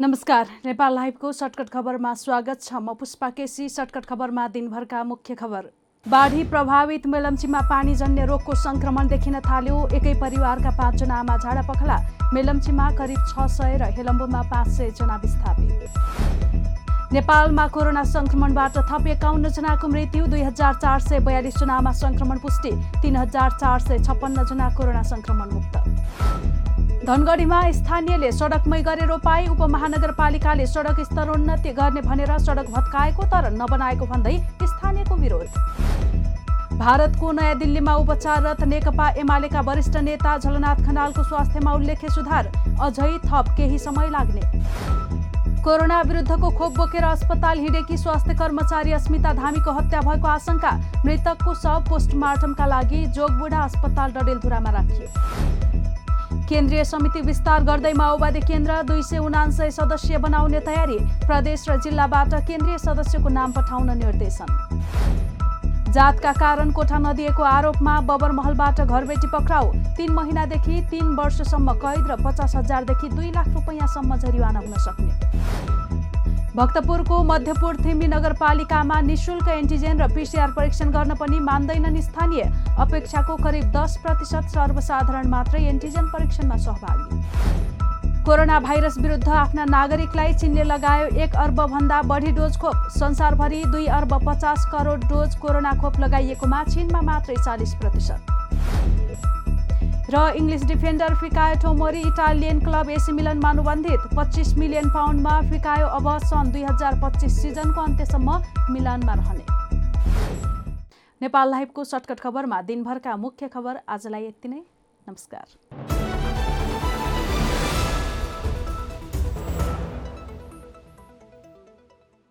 नमस्कार नेपाल लाइभको सर्टकट खबरमा स्वागत छ म पुष्पा केसी। सर्टकट खबरमा दिनभरका मुख्य खबर। बाढी प्रभावित मेलम्चीमा पानीजन्य रोगको संक्रमण देखिन थाल्यो। एकै परिवारका पाँचजना आमा झाडा पखला। मेलम्चीमा करिब छ सय र हेलम्बुमा पाँच सय जना विस्थापित। नेपालमा कोरोना संक्रमणबाट थप एकाउन्न जनाको मृत्यु। दुई हजार चार सय बयालिस जनामा संक्रमण पुष्टि। तिन हजार चार सय छप्पन्न जना कोरोना संक्रमण मुक्त धनगढीमा स्थानीयले सडकमै गरे रोपाई उपमहानगरपालिकाले सडक स्तरोन्नति गर्ने भनेर सडक भत्काएको तर नबनाएको भन्दै स्थानीयको विरोध। भारतको नयाँ दिल्लीमा उपचाररत नेकपा एमालेका वरिष्ठ नेता झलनाथ खनालको स्वास्थ्यमा उल्लेख्य सुधार अझै थप केही समय लाग्ने। कोरोना विरुद्धको खोप बोकेर अस्पताल हिँडेकी स्वास्थ्य कर्मचारी अस्मिता धामीको हत्या भएको आशंका मृतकको शव पोस्टमार्टमका लागि जोगबुढा अस्पताल डडेलधुरामा राखियो। केन्द्रीय समिति विस्तार गर्दै माओवादी केन्द्र दुई सय उनान्सय सदस्य बनाउने तयारी। प्रदेश र जिल्लाबाट केन्द्रीय सदस्यको नाम पठाउन निर्देशन। जातका कारण कोठा नदिएको आरोपमा बबरमहलबाट घरबेटी पक्राउ। तीन महिनादेखि तीन वर्षसम्म कैद र पचास हजारदेखि दुई लाख रुपियाँसम्म जरिवाना हुन सक्ने। भक्तपुरको मध्यपुर थिम्बी नगरपालिकामा निशुल्क एन्टिजेन र पिसिआर परीक्षण गर्न पनि मान्दैनन् स्थानीय। अपेक्षाको करिब दस प्रतिशत सर्वसाधारण मात्रै एन्टिजेन परीक्षणमा सहभागी। कोरोना भाइरस विरुद्ध आफ्ना नागरिकलाई चिन्ने लगायो एक अर्ब भन्दा बढी डोज खोप। संसारभरि दुई अर्ब पचास करोड डोज कोरोना खोप लगाइएकोमा चिनमा मात्रै चालिस प्रतिशत। र English defender Fikayo Tomori Italian club AC मिलनमा अनुबन्धित पच्चिस मिलियन पाउन्डमा फिकायो अब सन् दुई हजार पच्चिस सिजनको अन्त्यसम्म मिलानमा रहने। नेपाल लाइभको सर्टकट खबरमा दिनभरका मुख्य खबर आजलाई यति नै। नमस्कार।